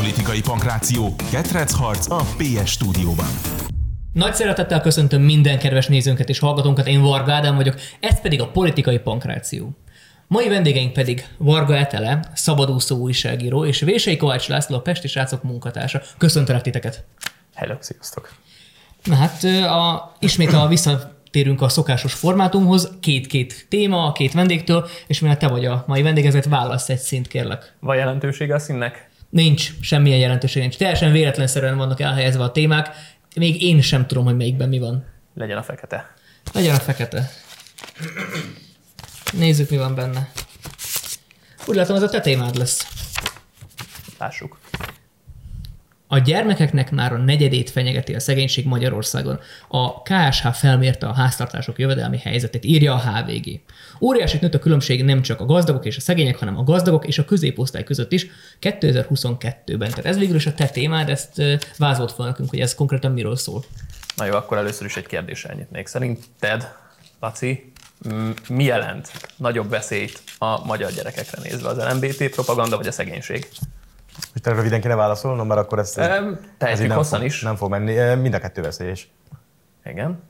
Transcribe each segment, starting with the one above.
Politikai pankráció. Ketrecharc a PS stúdióban. Nagy szeretettel köszöntöm minden kedves nézőnket és hallgatónkat, én Varga Ádám vagyok, ez pedig a Politikai Pankráció. Mai vendégeink pedig Varga Etele, szabadúszó újságíró, és Vései Kovács László, a Pesti Srácok munkatársa. Köszöntelek titeket! Hello, sziasztok! Na hát a, ismét a visszatérünk a szokásos formátumhoz, két-két téma, két vendégtől, és mivel te vagy a mai vendég, ezért válasz egy szint, kérlek. Van jelentősége a színnek? Nincs, semmilyen jelentőség nincs. Teljesen véletlenszerűen vannak elhelyezve a témák, még én sem tudom, hogy melyikben mi van. Legyen a fekete. Legyen a fekete. Nézzük, mi van benne. Úgy látom, ez a te témád lesz. Lássuk. A gyermekeknek már a negyedét fenyegeti a szegénység Magyarországon. A KSH felmérte a háztartások jövedelmi helyzetét, írja a HVG. Óriási nőtt a különbség nem csak a gazdagok és a szegények, hanem a gazdagok és a középosztály között is 2022-ben. Tehát ez végül is a te témád, ezt vázolt fel nekünk, hogy ez konkrétan miről szól. Na jó, akkor először is egy kérdéssel nyitnék. Szerinted, Laci, mi jelent nagyobb veszélyt a magyar gyerekekre nézve? Az LMBT propaganda vagy a szegénység? Most te röviden kéne válaszolnom, mert akkor ezt... Így nem hosszan fog, is. Nem fog menni. Mind a kettő veszélyes. Igen.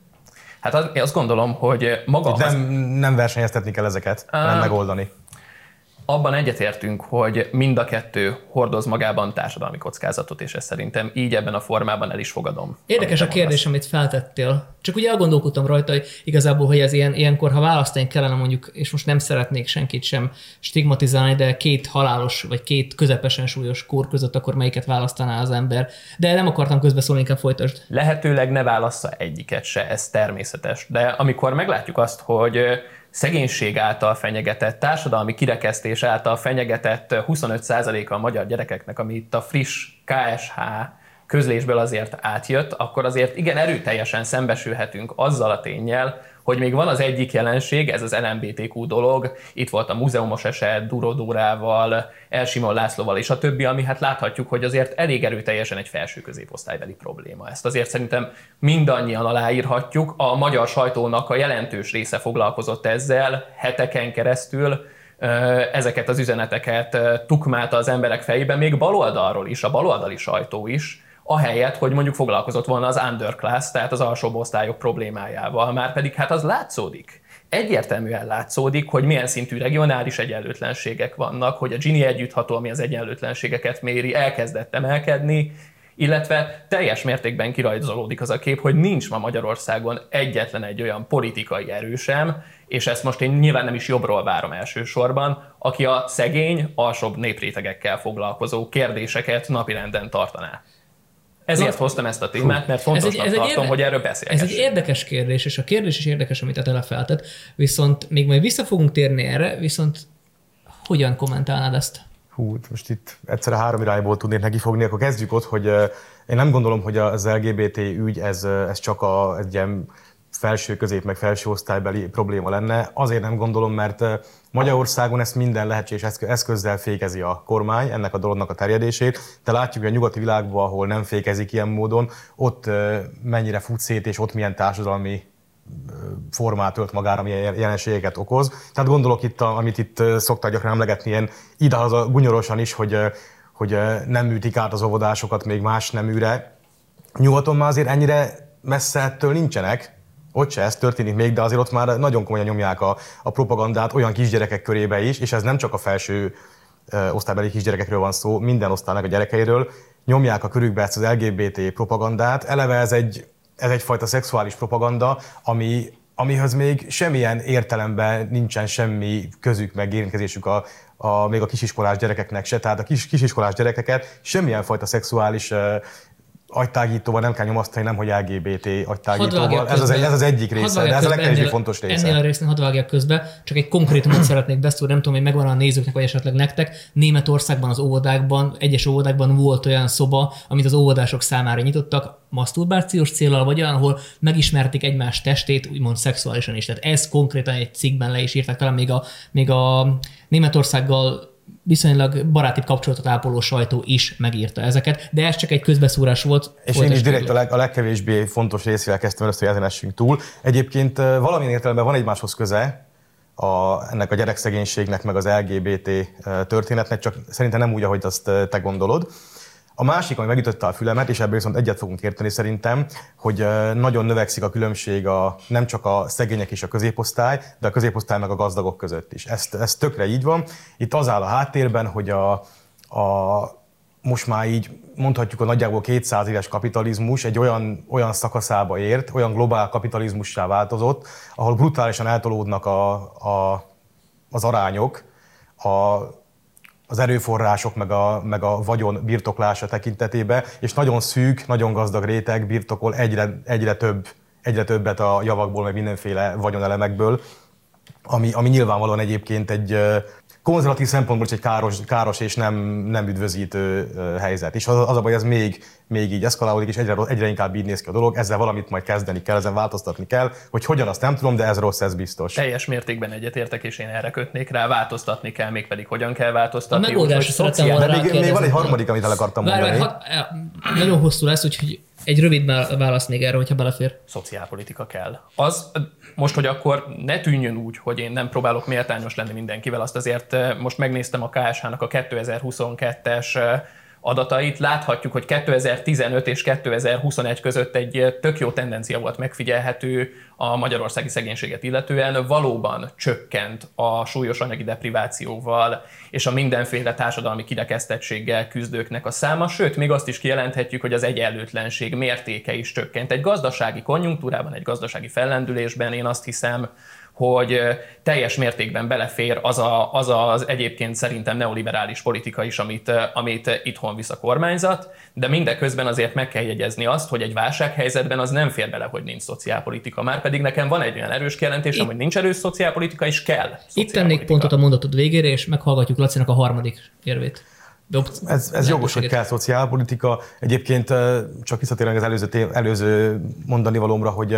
Hát az, én azt gondolom, hogy maga Itt az, nem, nem versenyeztetni kell ezeket, hanem megoldani. Abban egyetértünk, hogy mind a kettő hordoz magában társadalmi kockázatot, és ezt szerintem így ebben a formában el is fogadom. Érdekes a kérdés, amit feltettél. Csak ugye elgondolkodtam rajta, hogy igazából, hogy ez ilyen, ilyenkor, ha választani kellene mondjuk, és most nem szeretnék senkit sem stigmatizálni, de két halálos, vagy két közepesen súlyos kór között, akkor melyiket választaná az ember. De nem akartam közbeszólni, inkább folytasd. Lehetőleg ne válassza egyiket se, ez természetes. De amikor meglátjuk azt, hogy szegénység által fenyegetett, társadalmi kirekesztés által fenyegetett ö, 25%-a a magyar gyerekeknek, ami itt a friss KSH közlésből azért átjött, akkor azért igen erőteljesen szembesülhetünk azzal a tényel, hogy még van az egyik jelenség, ez az LMBTQ dolog, itt volt a múzeumos eset, Durodórával, Elsimon Lászlóval és a többi, ami hát láthatjuk, hogy azért elég erőteljesen egy felső középosztálybeli probléma. Ezt azért szerintem mindannyian aláírhatjuk. A magyar sajtónak a jelentős része foglalkozott ezzel heteken keresztül, ezeket az üzeneteket tukmálta az emberek fejében, még baloldalról is, a baloldali sajtó is, ahelyett, hogy mondjuk foglalkozott volna az underclass, tehát az alsóbb osztályok problémájával, már pedig hát az látszódik. Egyértelműen látszódik, hogy milyen szintű regionális egyenlőtlenségek vannak, hogy a Gini együttható, ami az egyenlőtlenségeket méri, elkezdett emelkedni, illetve teljes mértékben kirajzolódik az a kép, hogy nincs ma Magyarországon egyetlen egy olyan politikai erősem, és ezt most én nyilván nem is jobbról várom elsősorban, aki a szegény, alsóbb néprétegekkel foglalkozó kérdéseket napirenden tartaná. Ezért Na, hoztam ezt a témát, mert fontosnak egy tartom, érde- hogy erről Ez beszélgessünk. egy érdekes kérdés, és a kérdés is érdekes, amit a tele feltett, viszont még majd vissza fogunk térni erre, viszont hogyan kommentálnád ezt? Hú, most itt egyszerre három irányból tudnék nekifogni, akkor kezdjük ott, hogy eh, én nem gondolom, hogy az LGBT ügy ez, eh, ez csak a, egy ilyen felső, közép, meg felső osztálybeli probléma lenne. Azért nem gondolom, mert Magyarországon ezt minden lehetséges eszkö- eszközzel fékezi a kormány, ennek a dolognak a terjedését. De látjuk, hogy a nyugati világban, ahol nem fékezik ilyen módon, ott mennyire fut szét, és ott milyen társadalmi formát ölt magára, milyen jel- jelenségeket okoz. Tehát gondolok itt, amit itt szoktak gyakran emlegetni, ilyen idehaza gunyorosan is, hogy, hogy nem műtik át az óvodásokat még más neműre. Nyugaton már azért ennyire messze ettől nincsenek, ott se ez történik még, de azért ott már nagyon komolyan nyomják a, a propagandát olyan kisgyerekek körébe is, és ez nem csak a felső osztálybeli kisgyerekekről van szó, minden osztálynak a gyerekeiről, nyomják a körükbe ezt az LGBT propagandát. Eleve ez egy, ez egyfajta szexuális propaganda, ami, amihez még semmilyen értelemben nincsen semmi közük, meg érintkezésük a, a, még a kisiskolás gyerekeknek se. Tehát a kis, kisiskolás gyerekeket semmilyen fajta szexuális agytágítóval nem kell nyomasztani, nem hogy LGBT agytágítóval. Ez az, egy, ez az egyik része, de ez a legkevésbé fontos része. Ennél a résznél hadd vágjak közbe, csak egy konkrétumot szeretnék beszélni, nem tudom, hogy megvan a nézőknek, vagy esetleg nektek. Németországban az óvodákban, egyes óvodákban volt olyan szoba, amit az óvodások számára nyitottak, maszturbációs célral, vagy olyan, ahol megismerték egymás testét, úgymond szexuálisan is. Tehát ez konkrétan egy cikkben le is írták, talán még a, még a Németországgal viszonylag baráti kapcsolatot ápoló sajtó is megírta ezeket, de ez csak egy közbeszúrás volt. És én is direkt a, leg, a legkevésbé fontos részével kezdtem először, hogy ezen essünk túl. Egyébként valamilyen értelemben van egymáshoz köze, a, ennek a gyerekszegénységnek, meg az LGBT történetnek, csak szerintem nem úgy, ahogy azt te gondolod. A másik, ami megütötte a fülemet, és ebből viszont egyet fogunk érteni szerintem, hogy nagyon növekszik a különbség a, nem csak a szegények és a középosztály, de a középosztály meg a gazdagok között is. Ez, ez tökre így van. Itt az áll a háttérben, hogy a, a most már így mondhatjuk a nagyjából 200 éves kapitalizmus egy olyan, olyan szakaszába ért, olyan globál kapitalizmussá változott, ahol brutálisan eltolódnak a, a, az arányok, a, az erőforrások meg a, meg a vagyon birtoklása tekintetében, és nagyon szűk, nagyon gazdag réteg birtokol egyre, egyre, több, egyre többet a javakból, meg mindenféle vagyonelemekből, ami, ami nyilvánvalóan egyébként egy, konzervatív szempontból is egy káros, káros és nem, nem üdvözítő helyzet. És az, az a baj, ez még, még így eszkalálódik, és egyre, egyre inkább így néz ki a dolog, ezzel valamit majd kezdeni kell, ezen változtatni kell, hogy hogyan azt nem tudom, de ez rossz, ez biztos. Teljes mértékben egyetértek, és én erre kötnék rá, változtatni kell, mégpedig hogyan kell változtatni. A megoldás szociál... De még, még van egy harmadik, amit el akartam Várj, mondani. Ha, nagyon hosszú lesz, úgyhogy egy rövid válasz még erre, hogyha belefér. Szociálpolitika kell. Az most, hogy akkor ne tűnjön úgy, hogy én nem próbálok méltányos lenni mindenkivel, azt azért eh, most megnéztem a KSH-nak a 2022-es adatait, láthatjuk, hogy 2015 és 2021 között egy tök jó tendencia volt megfigyelhető a magyarországi szegénységet illetően. Valóban csökkent a súlyos anyagi deprivációval és a mindenféle társadalmi kirekesztettséggel küzdőknek a száma, sőt, még azt is kijelenthetjük, hogy az egyenlőtlenség mértéke is csökkent. Egy gazdasági konjunktúrában, egy gazdasági fellendülésben én azt hiszem, hogy teljes mértékben belefér az, a, az az egyébként szerintem neoliberális politika is, amit, amit itthon visz a kormányzat, de mindeközben azért meg kell jegyezni azt, hogy egy válsághelyzetben az nem fér bele, hogy nincs szociálpolitika. Már pedig nekem van egy olyan erős kijelentésem, hogy nincs erős szociálpolitika, és kell Itt tennék pontot a mondatod végére, és meghallgatjuk Lacinak a harmadik érvét. Ez, ez jogos, hogy kell szociálpolitika. Egyébként csak visszatérünk az előző, előző mondani valómra, hogy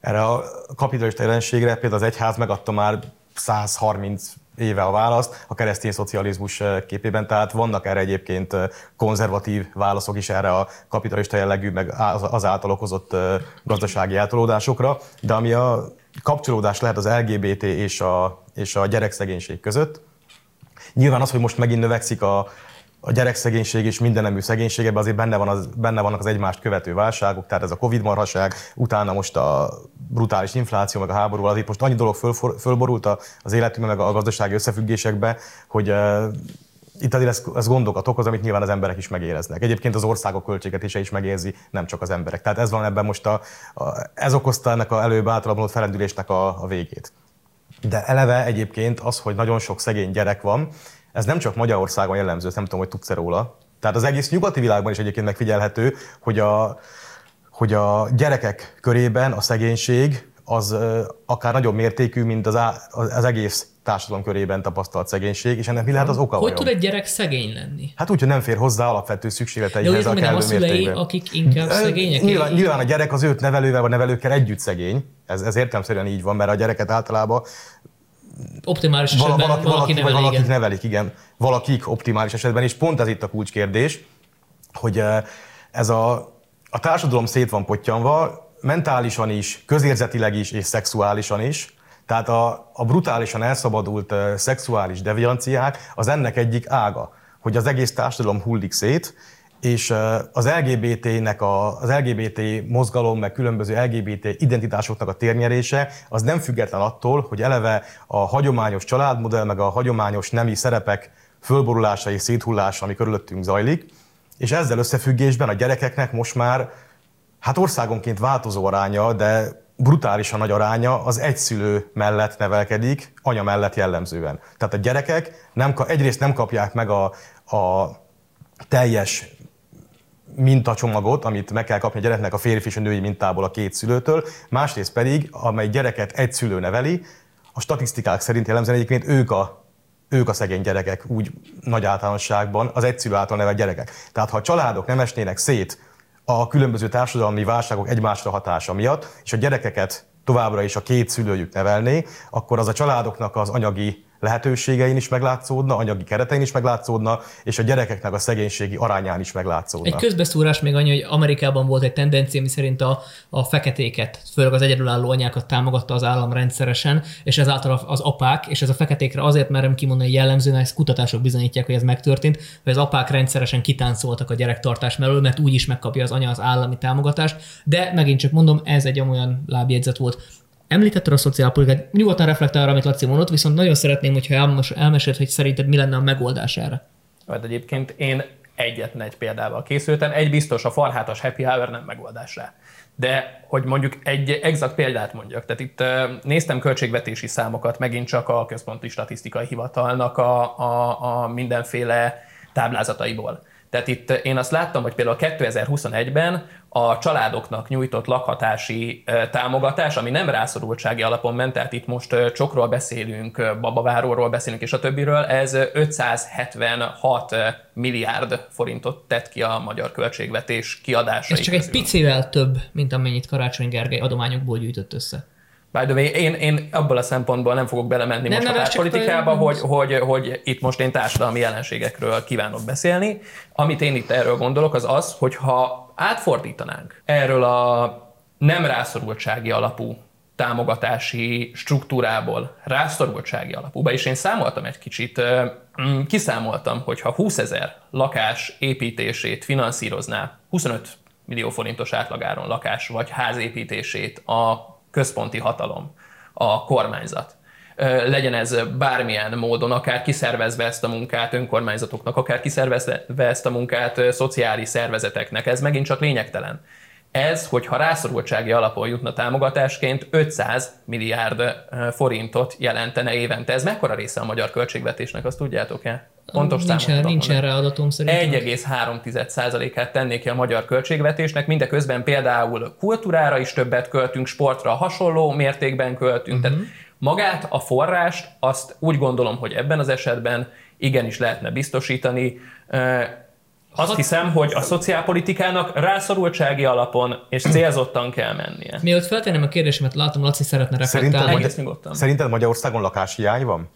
erre a kapitalista jelenségre például az egyház megadta már 130 éve a választ a keresztény szocializmus képében, tehát vannak erre egyébként konzervatív válaszok is erre a kapitalista jellegű, meg az által okozott gazdasági eltolódásokra, de ami a kapcsolódás lehet az LGBT és a, és a gyerekszegénység között, Nyilván az, hogy most megint növekszik a, a gyerekszegénység és mindenemű szegénység, ebben azért benne, van az, benne vannak az egymást követő válságok, tehát ez a Covid marhaság, utána most a brutális infláció, meg a háború, azért most annyi dolog föl, fölborult az életünkben, meg a gazdasági összefüggésekbe, hogy itt azért ez, ez gondokat okoz, amit nyilván az emberek is megéreznek. Egyébként az országok költségvetése is megérzi, nem csak az emberek. Tehát ez van ebben most, a, a, ez okozta ennek a előbb általában felendülésnek a, a végét. De eleve egyébként az, hogy nagyon sok szegény gyerek van, ez nem csak Magyarországon jellemző, nem tudom, hogy tudsz róla. Tehát az egész nyugati világban is egyébként megfigyelhető, hogy a, hogy a gyerekek körében a szegénység az akár nagyobb mértékű, mint az, á, az egész társadalom körében tapasztalt szegénység, és ennek mi lehet az oka Hogy vajon? tud egy gyerek szegény lenni? Hát úgy, hogy nem fér hozzá alapvető szükségleteihez a kellő a szülei, mértékben. akik inkább szegények? Nyilván, nyilván a gyerek az őt nevelővel vagy nevelőkkel együtt szegény, ez, ez értelmszerűen így van, mert a gyereket általában optimális esetben valaki, valaki, valaki neveli, valakik igen. nevelik, igen. Valakik optimális esetben, és pont ez itt a kulcskérdés, hogy ez a, a társadalom szét van pottyanva, mentálisan is, közérzetileg is és szexuálisan is, tehát a, a brutálisan elszabadult uh, szexuális devianciák az ennek egyik ága, hogy az egész társadalom hullik szét, és az LGBT-nek, a, az LGBT mozgalom, meg különböző LGBT identitásoknak a térnyerése, az nem független attól, hogy eleve a hagyományos családmodell, meg a hagyományos nemi szerepek fölborulása és széthullása, ami körülöttünk zajlik, és ezzel összefüggésben a gyerekeknek most már, hát országonként változó aránya, de brutálisan nagy aránya az egyszülő mellett nevelkedik, anya mellett jellemzően. Tehát a gyerekek nem, egyrészt nem kapják meg a, a teljes mintacsomagot, amit meg kell kapni a gyereknek a férfi és a női mintából a két szülőtől, másrészt pedig, amely gyereket egy szülő neveli, a statisztikák szerint jellemzően egyébként ők a, ők a szegény gyerekek úgy nagy általánosságban, az egy szülő által nevelt gyerekek. Tehát ha a családok nem esnének szét a különböző társadalmi válságok egymásra hatása miatt, és a gyerekeket továbbra is a két szülőjük nevelné, akkor az a családoknak az anyagi lehetőségein is meglátszódna, anyagi keretein is meglátszódna, és a gyerekeknek a szegénységi arányán is meglátszódna. Egy közbeszúrás még annyi, hogy Amerikában volt egy tendencia, mi szerint a, a feketéket, főleg az egyedülálló anyákat támogatta az állam rendszeresen, és ezáltal az apák, és ez a feketékre azért merem kimondani jellemzően, ezt kutatások bizonyítják, hogy ez megtörtént, hogy az apák rendszeresen kitáncoltak a gyerektartás mellől, mert úgy is megkapja az anya az állami támogatást, de megint csak mondom, ez egy olyan lábjegyzet volt. Említetted a szociálpolitikát, nyugodtan reflektál arra, amit Laci mondott, viszont nagyon szeretném, hogyha elmes, elmesélt, hogy szerinted mi lenne a megoldás erre. Mert egyébként én egyetlen egy példával készültem. Egy biztos, a farhátas happy hour nem megoldás rá. De hogy mondjuk egy exakt példát mondjak, tehát itt néztem költségvetési számokat, megint csak a Központi Statisztikai Hivatalnak a, a, a mindenféle táblázataiból. Tehát itt én azt láttam, hogy például 2021-ben a családoknak nyújtott lakhatási támogatás, ami nem rászorultsági alapon ment, tehát itt most csokról beszélünk, babaváróról beszélünk, és a többiről, ez 576 milliárd forintot tett ki a magyar költségvetés kiadásai Ez csak közül. egy picivel több, mint amennyit Karácsony Gergely adományokból gyűjtött össze. By the way, én, én abból a szempontból nem fogok belemenni nem, most nem, a politikába, hogy, hogy, hogy itt most én társadalmi jelenségekről kívánok beszélni. Amit én itt erről gondolok, az az, hogy ha átfordítanánk erről a nem rászorultsági alapú támogatási struktúrából rászorultsági alapúba, és én számoltam egy kicsit, mm, kiszámoltam, hogy ha 20 ezer lakás építését finanszírozná 25 millió forintos átlagáron lakás vagy ház építését a központi hatalom, a kormányzat. Legyen ez bármilyen módon, akár kiszervezve ezt a munkát önkormányzatoknak, akár kiszervezve ezt a munkát szociális szervezeteknek, ez megint csak lényegtelen. Ez, hogyha rászorultsági alapon jutna támogatásként, 500 milliárd forintot jelentene évente. Ez mekkora része a magyar költségvetésnek, azt tudjátok-e? Pontos nincs, nincs erre adatom szerintem. 1,3%-át tennék ki a magyar költségvetésnek, mindeközben például kultúrára is többet költünk, sportra hasonló mértékben költünk. Uh-huh. Tehát mhm. magát, a forrást, azt úgy gondolom, hogy ebben az esetben igenis lehetne biztosítani. Azt hiszem, hogy a szociálpolitikának rászorultsági alapon és célzottan kell mennie. Mielőtt feltenném a kérdésemet, látom, Laci szeretne reflektálni. Szerinted, szerinted Magyarországon lakáshiány van?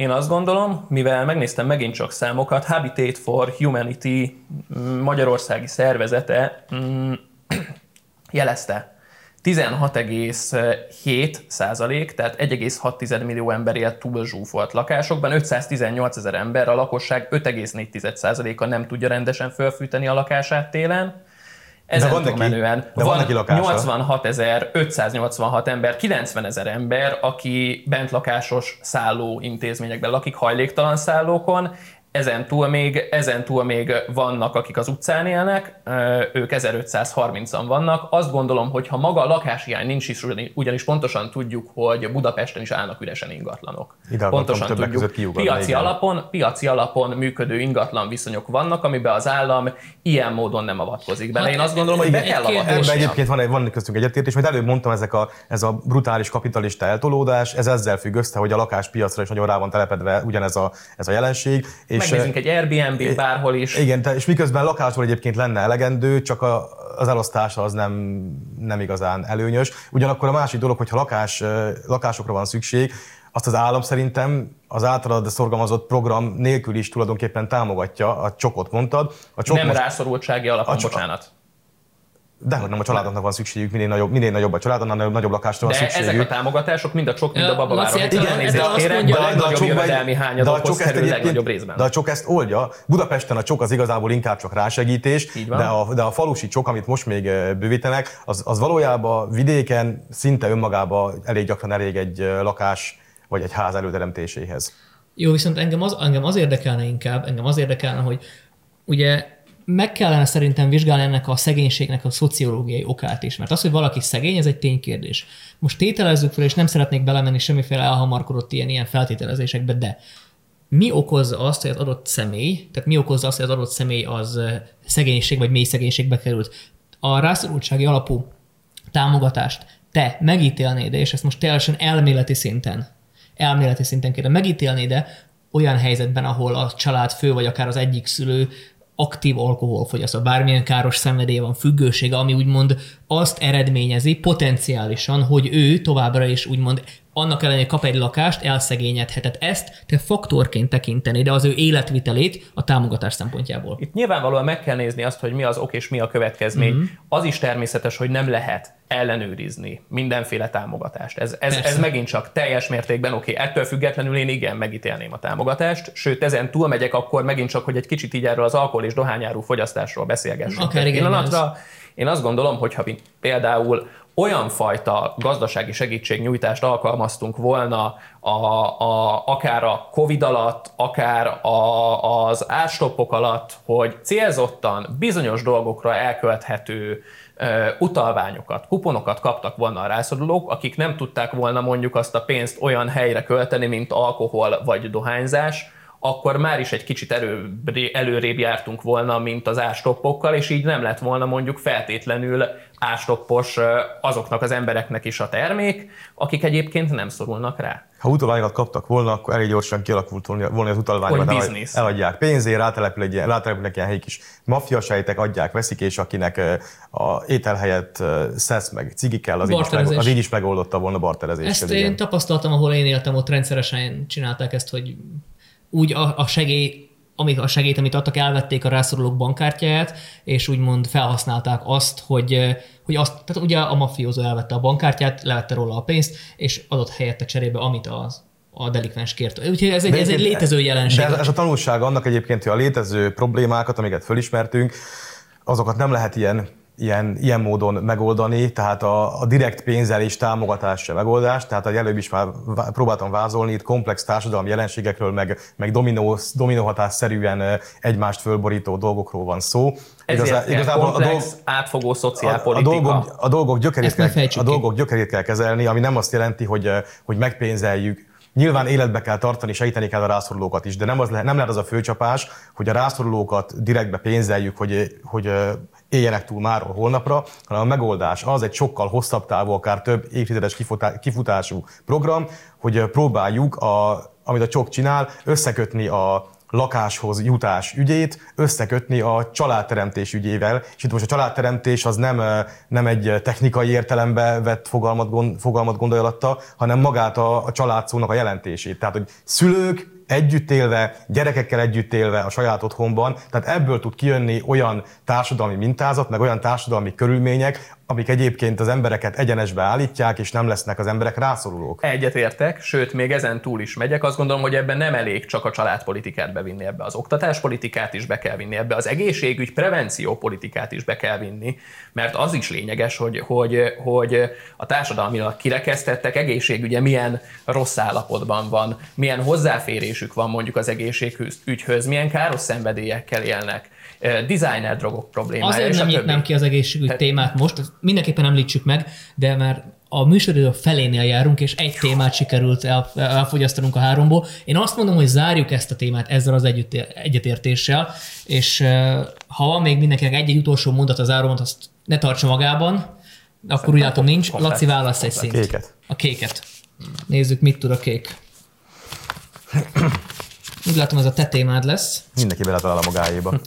Én azt gondolom, mivel megnéztem megint csak számokat, Habitat for Humanity mm, magyarországi szervezete mm, jelezte, 16,7 százalék, tehát 1,6 millió ember élt túl zsúfolt lakásokban, 518 ezer ember, a lakosság 5,4 százaléka nem tudja rendesen fölfűteni a lakását télen, ezen de van neki, menően de van, van neki lakása. 86 ezer, 586 ember, 90 ezer ember, aki bent lakásos szálló intézményekben lakik, hajléktalan szállókon, ezen túl, még, ezen túl még vannak, akik az utcán élnek, ők 1530-an vannak. Azt gondolom, hogy ha maga a lakáshiány nincs is, ugyanis pontosan tudjuk, hogy Budapesten is állnak üresen ingatlanok. Ide pontosan tudjuk, piaci alapon, piaci alapon működő ingatlan viszonyok vannak, amiben az állam ilyen módon nem avatkozik bele. Én azt gondolom, hogy be kell avatkozni. Egyébként van, van köztünk egyetértés, mert előbb mondtam, ezek a, ez a brutális kapitalista eltolódás, ez ezzel függ össze, hogy a lakáspiacra is nagyon rá van telepedve ugyanez a, ez a jelenség. És Megnézzünk egy Airbnb bárhol is. Igen, és miközben lakásból egyébként lenne elegendő, csak a, az elosztása az nem, nem igazán előnyös. Ugyanakkor a másik dolog, hogyha lakás, lakásokra van szükség, azt az állam szerintem az általad szorgalmazott program nélkül is tulajdonképpen támogatja, a csokot mondtad. A csok nem most, rászorultsági alapon, a, bocsánat. De hogy nem a családoknak van szükségük, minél nagyobb, minél nagyobb a család, annál nagyobb lakásra van de szükségük. ezek a támogatások mind a csok, mind a babavárok. Igen, de azt mondja, de, a nagyobb jövedelmi hányadokhoz kerül legnagyobb részben. De a csok ezt oldja. Budapesten a csok az igazából inkább csak rásegítés, de a, de a falusi csok, amit most még bővítenek, az, az valójában vidéken szinte önmagában elég gyakran elég egy lakás vagy egy ház előteremtéséhez. Jó, viszont engem az, engem az érdekelne inkább, engem az érdekelne, hogy ugye meg kellene szerintem vizsgálni ennek a szegénységnek a szociológiai okát is, mert az, hogy valaki szegény, ez egy ténykérdés. Most tételezzük fel, és nem szeretnék belemenni semmiféle elhamarkodott ilyen, ilyen feltételezésekbe, de mi okozza azt, hogy az adott személy, tehát mi okozza azt, hogy az adott személy az szegénység vagy mély szegénységbe került? A rászorultsági alapú támogatást te megítélnéd, és ezt most teljesen elméleti szinten, elméleti szinten kéne megítélni, de olyan helyzetben, ahol a család fő, vagy akár az egyik szülő aktív alkoholfogyasztó, bármilyen káros szenvedélye van, függősége, ami úgymond azt eredményezi potenciálisan, hogy ő továbbra is úgymond annak ellenére kap egy lakást, elszegényedhetett. Ezt te faktorként tekinteni, de az ő életvitelét a támogatás szempontjából. Itt nyilvánvalóan meg kell nézni azt, hogy mi az ok és mi a következmény. Mm-hmm. Az is természetes, hogy nem lehet ellenőrizni mindenféle támogatást. Ez, ez, ez megint csak teljes mértékben oké. Okay. Ettől függetlenül én igen megítélném a támogatást, sőt ezen túlmegyek akkor megint csak, hogy egy kicsit így erről az alkohol és dohányárú fogyasztásról beszélgessünk. Akár igen, pillanatra. Én azt gondolom, hogy ha például olyan fajta gazdasági segítségnyújtást alkalmaztunk volna a, a, akár a Covid alatt, akár a, az árstoppok alatt, hogy célzottan bizonyos dolgokra elkölthető utalványokat, kuponokat kaptak volna a rászorulók, akik nem tudták volna mondjuk azt a pénzt olyan helyre költeni, mint alkohol vagy dohányzás, akkor már is egy kicsit erő, előrébb jártunk volna, mint az ástoppokkal, és így nem lett volna mondjuk feltétlenül ástoppos azoknak az embereknek is a termék, akik egyébként nem szorulnak rá. Ha utalványokat kaptak volna, akkor elég gyorsan kialakult volna az utalványokat. Eladják pénzért, rátelepül egy, rátelepülnek ilyen helyi kis sejtek, adják, veszik, és akinek a étel helyett szesz meg cigi kell, az így, is meg, az így is megoldotta volna barterezést. Ezt én tapasztaltam, ahol én éltem, ott rendszeresen csinálták ezt, hogy úgy a, a segély amik a segélyt, amit adtak, elvették a rászorulók bankkártyáját, és úgymond felhasználták azt, hogy, hogy azt, tehát ugye a mafiózó elvette a bankkártyát, levette róla a pénzt, és adott helyette cserébe, amit az a delikvens kért. Úgyhogy ez egy, ez egy létező jelenség. De ez, ez a tanulság annak egyébként, hogy a létező problémákat, amiket fölismertünk, azokat nem lehet ilyen ilyen, ilyen módon megoldani, tehát a, a direkt pénzelés támogatás se megoldás, tehát a előbb is már próbáltam vázolni, itt komplex társadalmi jelenségekről, meg, meg dominó, dominóhatásszerűen egymást fölborító dolgokról van szó. Ezért Igazá, igazából komplex, a dolg, átfogó szociálpolitika. A, a, dolgok, a, dolgok gyökerét kell, a dolgok gyökerét kell kezelni, ami nem azt jelenti, hogy, hogy megpénzeljük Nyilván életbe kell tartani, segíteni kell a rászorulókat is, de nem, az nem lehet az a főcsapás, hogy a rászorulókat direktbe pénzeljük, hogy, hogy éljenek túl máról holnapra, hanem a megoldás az egy sokkal hosszabb távú, akár több évtizedes kifutású program, hogy próbáljuk, a, amit a csok csinál, összekötni a lakáshoz jutás ügyét összekötni a családteremtés ügyével, és itt most a családteremtés az nem, nem egy technikai értelembe vett fogalmat, gond, fogalmat gondolja alatta, hanem magát a, a családszónak a jelentését. Tehát, hogy szülők, együtt élve, gyerekekkel együtt élve a saját otthonban, tehát ebből tud kijönni olyan társadalmi mintázat, meg olyan társadalmi körülmények, amik egyébként az embereket egyenesbe állítják, és nem lesznek az emberek rászorulók. Egyetértek, sőt, még ezen túl is megyek. Azt gondolom, hogy ebben nem elég csak a családpolitikát bevinni ebbe, az oktatáspolitikát is be kell vinni ebbe, az egészségügy prevenció politikát is be kell vinni, mert az is lényeges, hogy, hogy, hogy a társadalmilag kirekesztettek egészségügye milyen rossz állapotban van, milyen hozzáférésük van mondjuk az egészségügyhöz, milyen káros szenvedélyekkel élnek designer drogok problémája. Azért nem nyitnám ki az egészségügy Te... témát most, mindenképpen említsük meg, de már a műsoridő felénél járunk, és egy témát sikerült el, elfogyasztanunk a háromból. Én azt mondom, hogy zárjuk ezt a témát ezzel az együtt, egyetértéssel, és ha van még mindenkinek egy-egy utolsó mondat az áromat, azt ne tartsa magában, akkor úgy látom nincs. Laci válasz egy szint. A kéket. A kéket. Nézzük, mit tud a kék. Úgy látom, ez a te témád lesz. Mindenki beletalál a magáéba.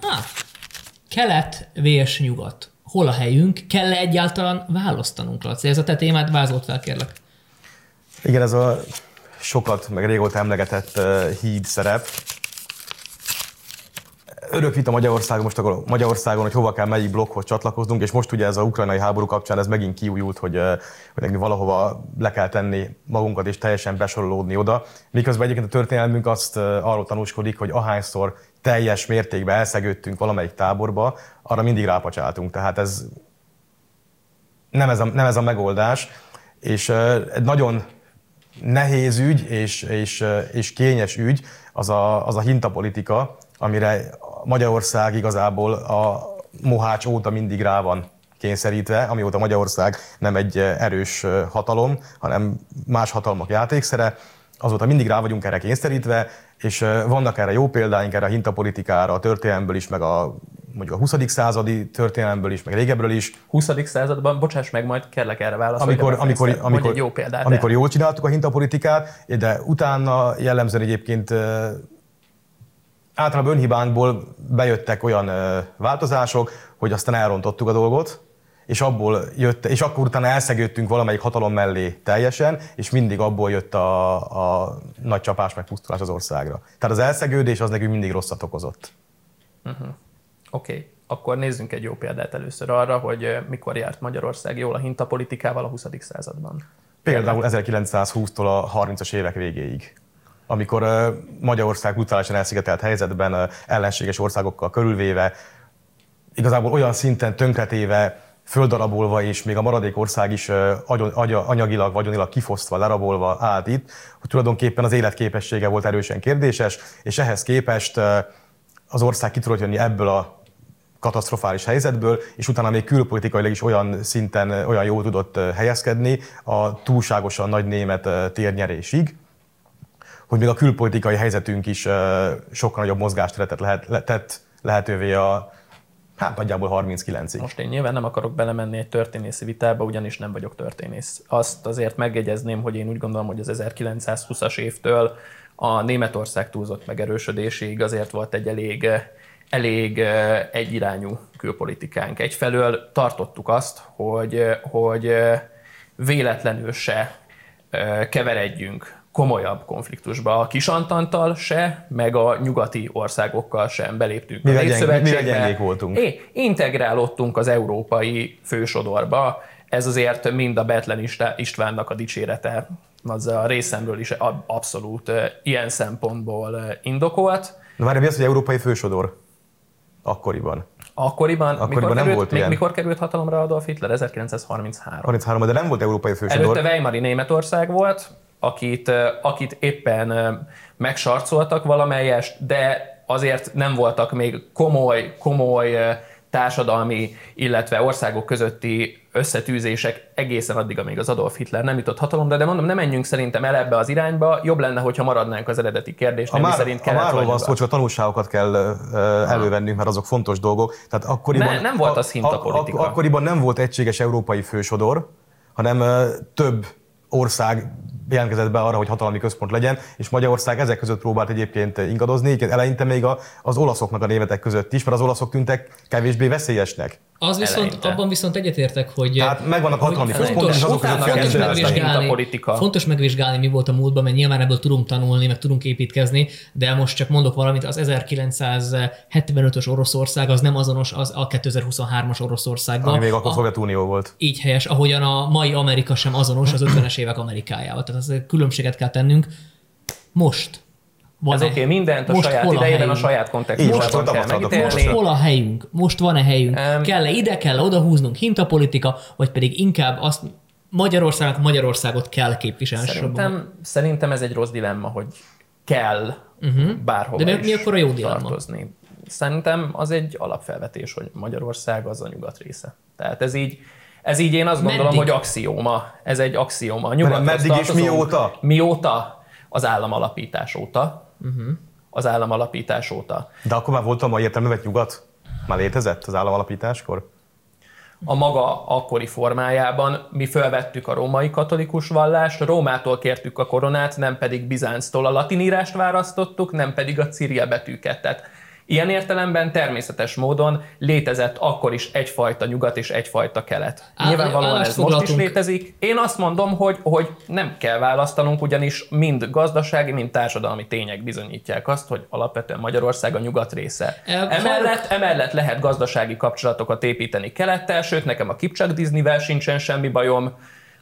Ah, kelet vs nyugat. Hol a helyünk? kell -e egyáltalán választanunk, Laci? Ez a te témád, vázolt fel, kérlek. Igen, ez a sokat, meg régóta emlegetett uh, híd szerep. Örök vita Magyarországon, most akkor Magyarországon, hogy hova kell melyik blokkhoz csatlakoznunk, és most ugye ez a ukrajnai háború kapcsán ez megint kiújult, hogy, hogy valahova le kell tenni magunkat és teljesen besorolódni oda. Miközben egyébként a történelmünk azt arról tanúskodik, hogy ahányszor teljes mértékben elszegődtünk valamelyik táborba, arra mindig rápacsáltunk. Tehát ez nem ez a, nem ez a megoldás, és egy nagyon nehéz ügy és, és, és kényes ügy az a, az a hintapolitika, amire Magyarország igazából a Mohács óta mindig rá van kényszerítve, amióta Magyarország nem egy erős hatalom, hanem más hatalmak játékszere, azóta mindig rá vagyunk erre kényszerítve, és vannak erre jó példáink, erre a hintapolitikára, a történelemből is, meg a mondjuk a 20. századi történelemből is, meg régebről is. 20. században, bocsáss meg, majd kellek erre válaszolni. Amikor, amikor, amikor, jó példát, amikor jól csináltuk a hintapolitikát, de utána jellemzően egyébként általában önhibánkból bejöttek olyan változások, hogy aztán elrontottuk a dolgot, és abból jött, és akkor utána elszegődtünk valamelyik hatalom mellé teljesen, és mindig abból jött a, a nagy csapás meg pusztulás az országra. Tehát az elszegődés az nekünk mindig rosszat okozott. Uh-huh. Oké, okay. akkor nézzünk egy jó példát először arra, hogy mikor járt Magyarország jól a hintapolitikával a 20. században. Például 1920-tól a 30-as évek végéig amikor Magyarország brutálisan elszigetelt helyzetben, ellenséges országokkal körülvéve, igazából olyan szinten tönkretéve, földarabolva, és még a maradék ország is anyagilag, vagyonilag kifosztva, lerabolva állt itt, hogy tulajdonképpen az életképessége volt erősen kérdéses, és ehhez képest az ország ki tudott jönni ebből a katasztrofális helyzetből, és utána még külpolitikailag is olyan szinten, olyan jól tudott helyezkedni a túlságosan nagy német térnyerésig, hogy még a külpolitikai helyzetünk is sokkal nagyobb mozgásteret lehet, tett lehetővé a Hát nagyjából 39-ig. Most én nyilván nem akarok belemenni egy történészi vitába, ugyanis nem vagyok történész. Azt azért megjegyezném, hogy én úgy gondolom, hogy az 1920-as évtől a Németország túlzott megerősödéséig azért volt egy elég, elég egyirányú külpolitikánk. Egyfelől tartottuk azt, hogy, hogy véletlenül se keveredjünk komolyabb konfliktusba. A Kisantantal se, meg a nyugati országokkal sem beléptünk mi a Népszövetségbe. Mi voltunk. É, integrálódtunk az európai fősodorba. Ez azért mind a Betlen Istvánnak a dicsérete, az a részemről is abszolút ilyen szempontból indokolt. Na várj, mi az, hogy európai fősodor? Akkoriban. Akkoriban, Akkoriban mikor, nem került, volt ilyen. mikor került hatalomra Adolf Hitler? 1933. 33 de nem volt európai fősodor. Előtte Weimari Németország volt, akit, akit éppen megsarcoltak valamelyest, de azért nem voltak még komoly, komoly társadalmi, illetve országok közötti összetűzések egészen addig, amíg az Adolf Hitler nem jutott hatalomra, de mondom, nem menjünk szerintem el ebbe az irányba, jobb lenne, hogyha maradnánk az eredeti kérdés, a már, szerint kelet a márról van szó, csak a tanulságokat kell elővennünk, mert azok fontos dolgok. Tehát akkoriban, ne, nem volt az hintapolitika. Ak- akkoriban nem volt egységes európai fősodor, hanem több ország jelentkezett be arra, hogy hatalmi központ legyen, és Magyarország ezek között próbált egyébként ingadozni, eleinte még a, az olaszoknak a németek között is, mert az olaszok tűntek kevésbé veszélyesnek. Az viszont, eleinte. abban viszont egyetértek, hogy... Tehát megvannak a hatalmi központok, és azok között fontos megvizsgálni, politika. fontos megvizsgálni, mi volt a múltban, mert nyilván ebből tudunk tanulni, meg tudunk építkezni, de most csak mondok valamit, az 1975-ös Oroszország az nem azonos az a 2023-as Oroszországgal. Ami még akkor Szovjetunió volt. Így helyes, ahogyan a mai Amerika sem azonos az 50-es évek Amerikájával. Tehát az különbséget kell tennünk. Most van Ez oké, okay, mindent a most saját idejében, a, a saját kontextusában kell megítélni. Most hol a helyünk? Most van-e helyünk? Um, kell-e ide, kell-e oda húznunk hintapolitika, vagy pedig inkább azt Magyarországnak Magyarországot kell képviselni? Szerintem, szerintem ez egy rossz dilemma, hogy kell uh-huh. bárhova De mi, mi akkor a jó dilemma? Tartozni. Szerintem az egy alapfelvetés, hogy Magyarország az a nyugat része. Tehát ez így, ez így én azt Meddig? gondolom, hogy axióma. Ez egy axióma. A Meddig és mióta? Mióta? Az állam alapítás óta uh-huh. az államalapítás óta. De akkor már volt a értelmevet nyugat? Már létezett az államalapításkor? a maga akkori formájában. Mi felvettük a római katolikus vallást, Rómától kértük a koronát, nem pedig Bizánctól a latinírást választottuk, nem pedig a Ciria betűket. Tehát Ilyen értelemben természetes módon létezett akkor is egyfajta nyugat és egyfajta kelet. Á, Nyilvánvalóan ez most is létezik. Én azt mondom, hogy, hogy nem kell választanunk, ugyanis mind gazdasági, mind társadalmi tények bizonyítják azt, hogy alapvetően Magyarország a nyugat része. Emellett, emellett lehet gazdasági kapcsolatokat építeni kelettel, sőt nekem a Kipcsak Disneyvel sincsen semmi bajom,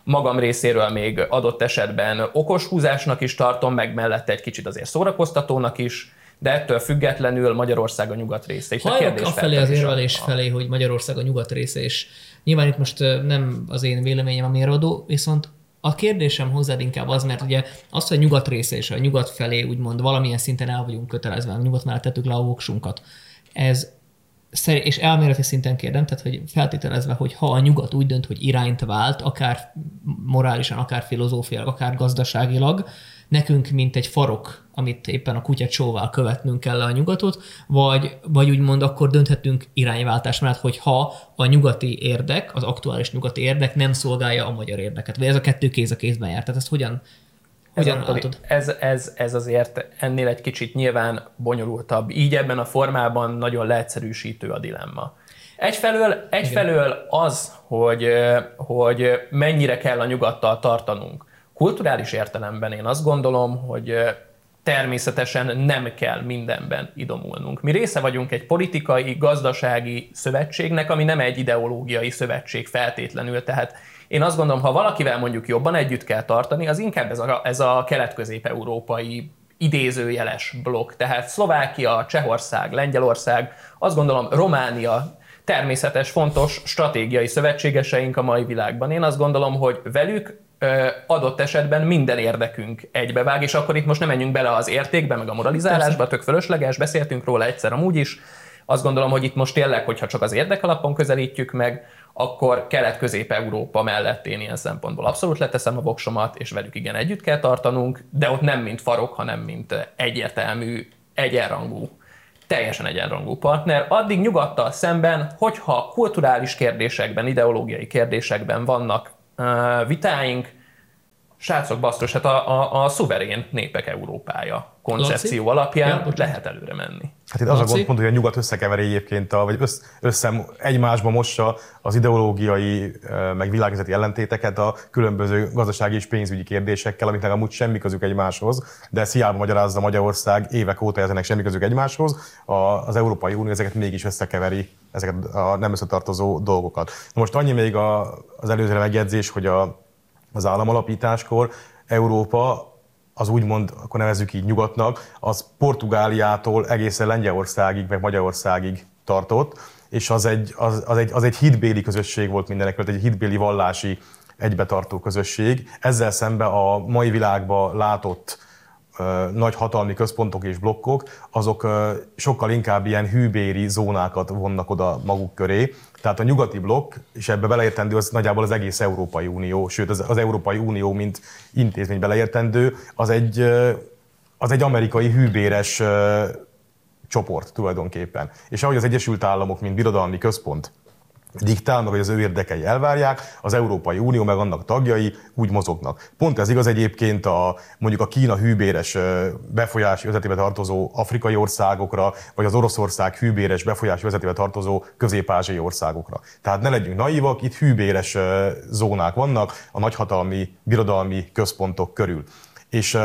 magam részéről még adott esetben okos húzásnak is tartom, meg mellette egy kicsit azért szórakoztatónak is de ettől függetlenül Magyarország a nyugat része. Itt Hajlok a felé az érvelés a... felé, hogy Magyarország a nyugat része, és nyilván itt most nem az én véleményem a mérvadó, viszont a kérdésem hozzád inkább az, mert ugye az, hogy a nyugat része és a nyugat felé úgymond valamilyen szinten el vagyunk kötelezve, a nyugat mellett tettük le a voksunkat. Ez és elméleti szinten kérdem, tehát hogy feltételezve, hogy ha a nyugat úgy dönt, hogy irányt vált, akár morálisan, akár filozófiailag, akár gazdaságilag, nekünk, mint egy farok, amit éppen a kutya csóval követnünk kell a nyugatot, vagy, vagy úgymond akkor dönthetünk irányváltás mellett, hogy ha a nyugati érdek, az aktuális nyugati érdek nem szolgálja a magyar érdeket, vagy ez a kettő kéz a kézben jár. Tehát ezt hogyan Hogyan Antoni, látod? Ez, ez, ez azért ennél egy kicsit nyilván bonyolultabb. Így ebben a formában nagyon leegyszerűsítő a dilemma. Egyfelől, egyfelől az, hogy, hogy mennyire kell a nyugattal tartanunk. Kulturális értelemben én azt gondolom, hogy természetesen nem kell mindenben idomulnunk. Mi része vagyunk egy politikai, gazdasági szövetségnek, ami nem egy ideológiai szövetség feltétlenül, tehát én azt gondolom, ha valakivel mondjuk jobban együtt kell tartani, az inkább ez a, ez a kelet-közép-európai idézőjeles blokk. Tehát Szlovákia, Csehország, Lengyelország, azt gondolom Románia, természetes, fontos stratégiai szövetségeseink a mai világban. Én azt gondolom, hogy velük adott esetben minden érdekünk egybevág, és akkor itt most nem menjünk bele az értékbe, meg a moralizálásba, tök fölösleges, beszéltünk róla egyszer amúgy is. Azt gondolom, hogy itt most tényleg, hogyha csak az érdek alapon közelítjük meg, akkor Kelet-Közép-Európa mellett én ilyen szempontból abszolút leteszem a voksomat, és velük igen együtt kell tartanunk, de ott nem mint farok, hanem mint egyértelmű, egyenrangú teljesen egyenrangú partner, addig nyugattal szemben, hogyha kulturális kérdésekben, ideológiai kérdésekben vannak vitáink, srácok, basztos, hát a, a, a szuverén népek Európája koncepció Laci? alapján Ja, bocsánat. lehet előre menni. Hát itt az a Laci? gond, pont, hogy a nyugat összekeveri egyébként, a, vagy össz, össze egymásba mossa az ideológiai, meg világnézeti ellentéteket a különböző gazdasági és pénzügyi kérdésekkel, amiknek amúgy semmi közük egymáshoz, de ezt hiába magyarázza Magyarország évek óta ezenek semmi közük egymáshoz, a, az Európai Unió ezeket mégis összekeveri, ezeket a nem összetartozó dolgokat. Na most annyi még a, az előző megjegyzés, hogy a, az államalapításkor Európa az úgymond, akkor nevezzük így nyugatnak, az Portugáliától egészen Lengyelországig, meg Magyarországig tartott, és az egy, az, az egy, az egy hitbéli közösség volt mindenek előtt, egy hitbéli vallási egybetartó közösség. Ezzel szemben a mai világban látott nagy hatalmi központok és blokkok, azok sokkal inkább ilyen hűbéri zónákat vonnak oda maguk köré. Tehát a nyugati blokk, és ebbe beleértendő az nagyjából az egész Európai Unió, sőt az, az Európai Unió, mint intézmény beleértendő, az egy, az egy amerikai hűbéres csoport tulajdonképpen. És ahogy az Egyesült Államok, mint birodalmi központ diktál, meg hogy az ő érdekei elvárják, az Európai Unió meg annak tagjai úgy mozognak. Pont ez igaz egyébként a, mondjuk a Kína hűbéres befolyási vezetébe tartozó afrikai országokra, vagy az Oroszország hűbéres befolyási vezetébe tartozó közép-ázsiai országokra. Tehát ne legyünk naívak, itt hűbéres zónák vannak a nagyhatalmi birodalmi központok körül. És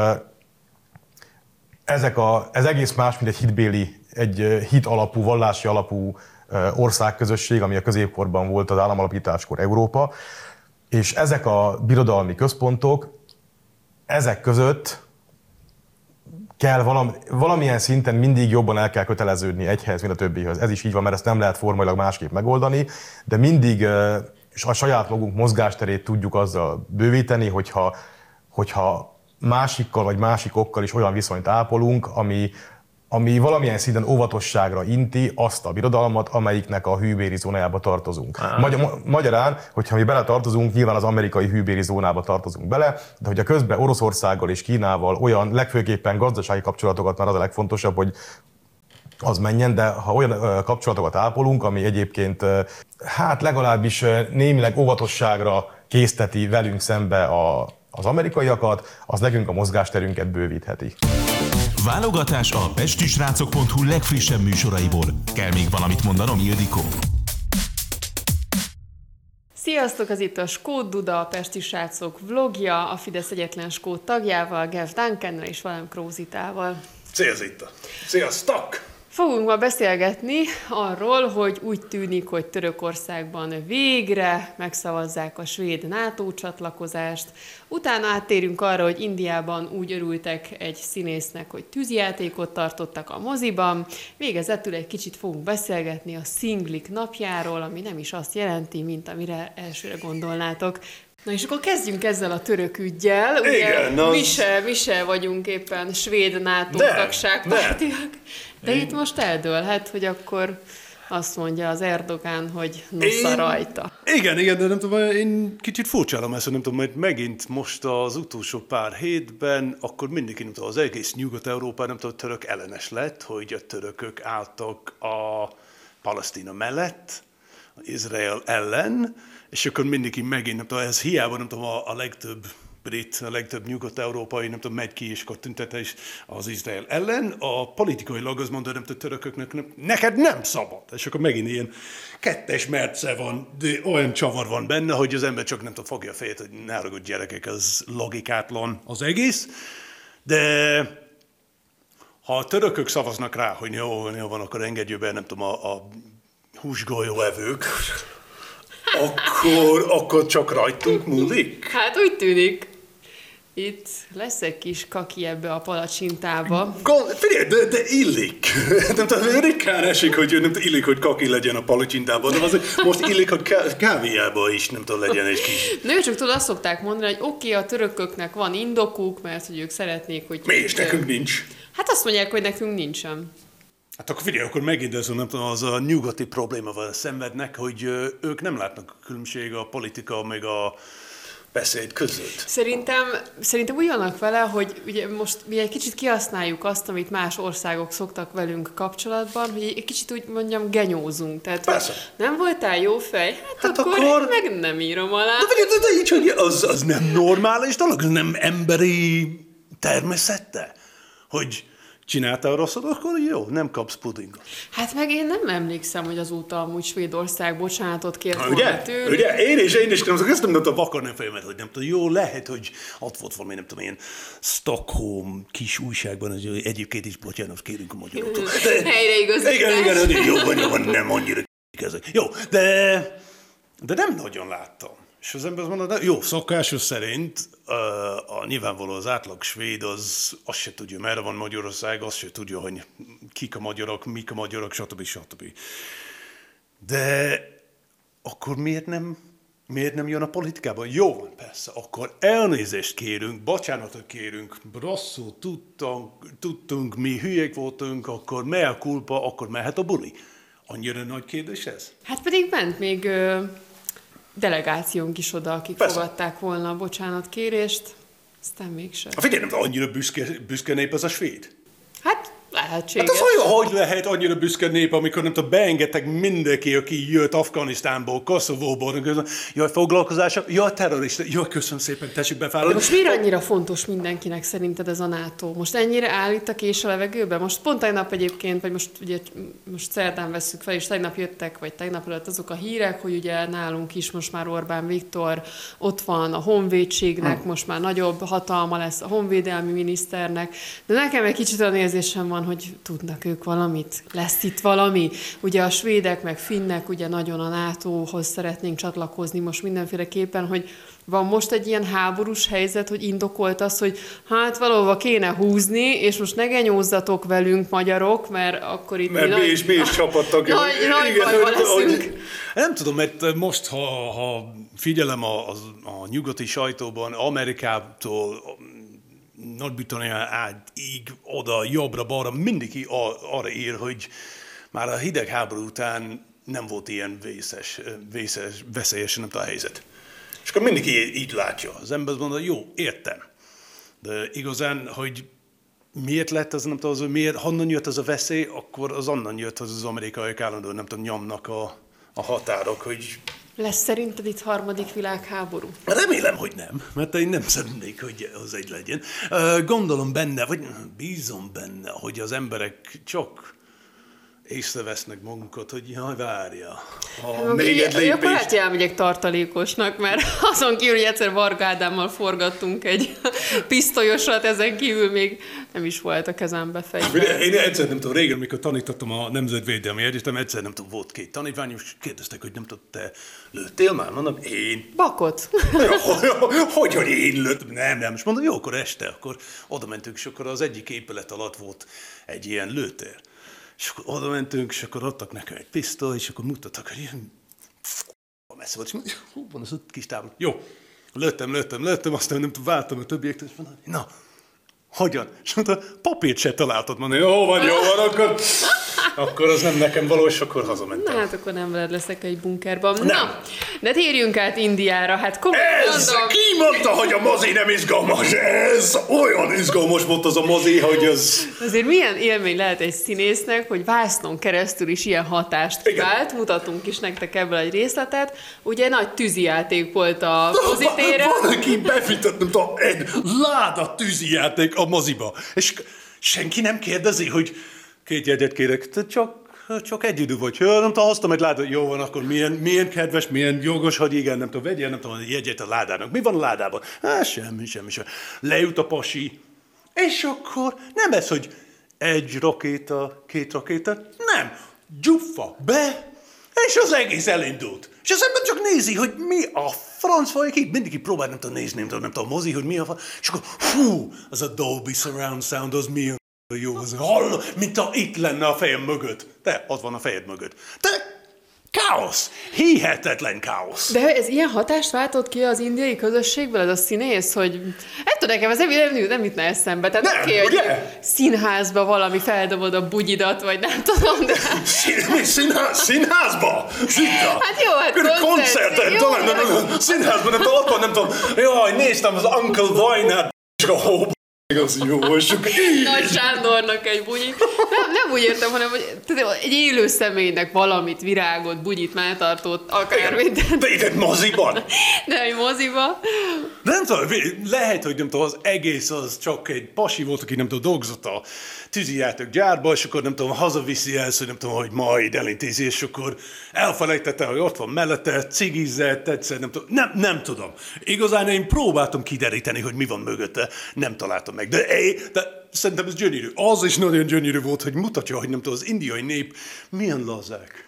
ezek a, ez egész más, mint egy hitbéli, egy hit alapú, vallási alapú országközösség, ami a középkorban volt az államalapításkor Európa, és ezek a birodalmi központok, ezek között kell valami, valamilyen szinten mindig jobban el kell köteleződni egyhez, mint a többihez. Ez is így van, mert ezt nem lehet formailag másképp megoldani, de mindig ö, a saját magunk mozgásterét tudjuk azzal bővíteni, hogyha, hogyha másikkal vagy másikokkal is olyan viszonyt ápolunk, ami, ami valamilyen szinten óvatosságra inti azt a birodalmat, amelyiknek a hűbéri zónájába tartozunk. Magy- ma- magyarán, hogyha mi bele tartozunk, nyilván az amerikai hűbéri zónába tartozunk bele, de hogyha közben Oroszországgal és Kínával olyan legfőképpen gazdasági kapcsolatokat, már az a legfontosabb, hogy az menjen, de ha olyan kapcsolatokat ápolunk, ami egyébként hát legalábbis némileg óvatosságra készteti velünk szembe a, az amerikaiakat, az nekünk a mozgásterünket bővítheti. Válogatás a pestisrácok.hu legfrissebb műsoraiból. Kell még valamit mondanom, Ildikó? Sziasztok, ez itt a Skót Duda, a Pesti Srácok vlogja, a Fidesz egyetlen Skót tagjával, Gev Duncannel és velem Krózitával. Szia Zita! Sziasztok! Fogunk ma beszélgetni arról, hogy úgy tűnik, hogy Törökországban végre megszavazzák a svéd NATO csatlakozást. Utána áttérünk arra, hogy Indiában úgy örültek egy színésznek, hogy tűzjátékot tartottak a moziban. Végezetül egy kicsit fogunk beszélgetni a szinglik napjáról, ami nem is azt jelenti, mint amire elsőre gondolnátok. Na és akkor kezdjünk ezzel a török ügyjel. Ugye Igen, az- mi, se, mi se vagyunk éppen svéd NATO tagságpártiak. De itt most eldőlhet, hogy akkor azt mondja az Erdogán, hogy nosza Én- rajta. Igen, igen, de nem tudom, én kicsit furcsálom ezt, nem tudom, mert megint most az utolsó pár hétben, akkor mindenki, nem tudom, az egész Nyugat-Európa, nem tudom, török ellenes lett, hogy a törökök álltak a Palesztina mellett, Izrael ellen, és akkor mindenki megint, nem tudom, ez hiába, nem tudom, a, a legtöbb brit, a legtöbb nyugat-európai, nem tudom, megy ki és akkor tüntetés az Izrael ellen. A politikailag az mondta, nem tudom, törököknek, nem, neked nem szabad. És akkor megint ilyen kettes merce van, de olyan csavar van benne, hogy az ember csak nem tudom, fogja a fejét, hogy ne haragudj gyerekek, az logikátlan az egész. De ha a törökök szavaznak rá, hogy jó, jó van, akkor engedjük be, nem tudom, a, a húsgolyó evők, akkor, akkor csak rajtunk múlik? Hát úgy tűnik. Itt lesz egy kis kaki ebbe a palacsintába. Gond, figyelj, de, de illik. Nem tudom, ritkán esik, hogy nem tudom, illik, hogy kaki legyen a palacsintában, de azért most illik, hogy ká- kávéjában is nem tudom, legyen egy kis. Nő, csak tudod, azt szokták mondani, hogy oké, okay, a törököknek van indokuk, mert hogy ők szeretnék, hogy... Mi is nekünk nincs. Hát azt mondják, hogy nekünk nincsen. Hát akkor figyelj, akkor megint ez nem tudom, az a nyugati problémával szenvednek, hogy ők nem látnak a különbség a politika meg a beszéd között. Szerintem, szerintem úgy vannak vele, hogy ugye most mi egy kicsit kihasználjuk azt, amit más országok szoktak velünk kapcsolatban, hogy egy kicsit úgy mondjam genyózunk. Tehát, Persze. nem voltál jó fej? Hát, Hát akkor, akkor- meg nem írom alá. De, figyelj, de, de így, hogy az, az nem normális dolog, az nem emberi természete, hogy csináltál rosszat, akkor jó, nem kapsz pudingot. Hát meg én nem emlékszem, hogy azóta amúgy Svédország bocsánatot kért Ha, ugye? tőlük. Ugye? Én is, én is nem tudom, nem tudom vakarni a fejemet, hogy nem tudom, jó, lehet, hogy ott volt valami, nem tudom, ilyen Stockholm kis újságban, hogy egyébként is bocsánat, kérünk a magyaroktól. Helyreigazítás. Igen, igen, igen, jó van, jó van, nem annyira ezek. Jó, de, de nem nagyon láttam. És az ember azt mondta, de jó, szokásos szerint uh, a, nyilvánvaló az átlag svéd az azt se tudja, merre van Magyarország, azt se tudja, hogy kik a magyarok, mik a magyarok, stb. stb. De akkor miért nem, miért nem jön a politikában? Jó van, persze, akkor elnézést kérünk, bocsánatot kérünk, rosszul tudtunk, tudtunk, mi hülyék voltunk, akkor mea culpa, akkor mehet a buli. Annyira nagy kérdés ez? Hát pedig ment még delegációnk is oda, akik Persze. fogadták volna a bocsánatkérést, aztán mégsem. Hát figyelj, nem annyira büszke, büszke nép az a svéd. Hát Hát lehetséges. az olyan, hogy lehet annyira büszke nép, amikor nem tudom, beengedtek mindenki, aki jött Afganisztánból, Koszovóból, jaj, foglalkozása, jaj, terrorista, jaj, köszönöm szépen, tessék De befáradni. most miért annyira fontos mindenkinek szerinted ez a NATO? Most ennyire áll itt a kés a levegőben? Most pont tegnap egyébként, vagy most ugye most szerdán vesszük fel, és tegnap jöttek, vagy tegnap előtt azok a hírek, hogy ugye nálunk is most már Orbán Viktor, ott van a honvédségnek, most már nagyobb hatalma lesz a honvédelmi miniszternek, de nekem egy kicsit olyan érzésem van, hogy tudnak ők valamit, lesz itt valami. Ugye a svédek meg finnek ugye nagyon a NATO-hoz szeretnénk csatlakozni most mindenféleképpen, hogy van most egy ilyen háborús helyzet, hogy indokolt az, hogy hát valahova kéne húzni, és most ne genyózzatok velünk magyarok, mert akkor itt Mert mi is, mi is csapattak. Nagy, nagy bajban leszünk. nem tudom, mert most, ha, ha figyelem a, a, a nyugati sajtóban, Amerikától, Nagy-Britannia így, oda, jobbra, balra, mindig a- arra ír, hogy már a hidegháború után nem volt ilyen vészes, vészes veszélyes, nem a helyzet. És akkor mindig így, látja. Az ember azt mondja, jó, értem. De igazán, hogy miért lett az, nem tudom, az, miért, honnan jött az a veszély, akkor az onnan jött, hogy az amerikaiak állandóan, nem tudom, nyomnak a, a határok, hogy Lesz szerinted itt harmadik világháború? Remélem, hogy nem, mert én nem szeretnék, hogy az egy legyen. Gondolom benne, vagy bízom benne, hogy az emberek csak észrevesznek magukat, hogy jaj, várja. Ha még egy Akkor lépés... hogy elmegyek tartalékosnak, mert azon kívül, hogy egyszer Varga Ádámmal forgattunk egy pisztolyosat, ezen kívül még nem is volt a kezembe fegyver. Én egyszer nem tudom, régen, amikor tanítottam a Nemzetvédelmi Egyetem, egyszer nem tudom, volt két tanítvány, és kérdeztek, hogy nem tudom, te lőttél már? Mondom, én. Bakot. Hogy, hogy én lőttem? Nem, nem. És mondom, jó, akkor este, akkor oda mentünk, és akkor az egyik épület alatt volt egy ilyen lőtér. És akkor oda mentünk, és akkor adtak nekem egy pisztoly, és akkor mutattak, hogy ilyen messze volt, és mondom, hú, van az ott kis távol. Jó, lőttem, lőttem, lőttem, aztán nem váltam a többiektől, és mondom, na, hogyan? És mondta, papírt se találtad, mondom, jó van, jó van, akkor Akkor az nem nekem való, és akkor hazamentem. Na hát akkor nem veled leszek egy bunkerban. Nem. Na, de térjünk át Indiára. Hát komolyan Ez, mondom. ki mondta, hogy a mozi nem izgalmas? Ez olyan izgalmas volt az a mozi, hogy ez... Azért milyen élmény lehet egy színésznek, hogy vásznon keresztül is ilyen hatást Igen. vált. Mutatunk is nektek ebből egy részletet. Ugye nagy tűzijáték volt a mozitéren. Van, aki befitott, nem tudom, egy láda tűzijáték a moziba. És senki nem kérdezi, hogy két jegyet kérek, te csak csak egy idő vagy. Ja, nem tudom, egy ládát. Jó van, akkor milyen, milyen kedves, milyen jogos, hogy igen, nem tudom, vegyél, nem tudom, jegyet a ládának. Mi van a ládában? Hát semmi, semmi, semmi. Leült a pasi, és akkor nem ez, hogy egy rakéta, két rakéta, nem. Gyuffa be, és az egész elindult. És az ember csak nézi, hogy mi a franc folyik itt. Mindig így próbál, nem tudom nézni, nem tudom, nem tudom, mozi, hogy mi a fa... És akkor, hú, az a Dolby Surround Sound, az milyen jó, az hall, mint ha itt lenne a fejem mögött. De, ott van a fejed mögött. De, káosz! Hihetetlen káosz! De ez ilyen hatást váltott ki az indiai közösségből, ez a színész, hogy... Hát tudom, nekem ez nem, nem, nem jutna eszembe. Tehát Nem, oké, hogy színházba valami feldobod a bugyidat, vagy nem tudom, de... Mi, színház, színházba? Zita! Hát jó, hát koncert, koncerten, jó, talán, nem, nem, színházban, nem tudom, ott van, nem tudom, jaj, néztem az Uncle és a hó, az jó, és akkor így. Nagy Sándornak egy bugyit. Nem, nem úgy értem, hanem hogy tudom, egy élő személynek valamit, virágot, bugyit, mátartót, akármit, de, De egy moziban. de egy moziba. De nem tudom, lehet, hogy nem tudom, az egész az csak egy pasi volt, aki nem tudom, dolgozott a tűzijáték gyárba, és akkor nem tudom, hazaviszi el, hogy nem tudom, hogy majd elintézi, és akkor elfelejtette, hogy ott van mellette, cigizett, egyszer, nem tudom, nem, nem tudom. Igazán én próbáltam kideríteni, hogy mi van mögötte, nem találtam meg. De, de szerintem ez gyönyörű. Az is nagyon gyönyörű volt, hogy mutatja, hogy nem tudom, az indiai nép milyen lazák.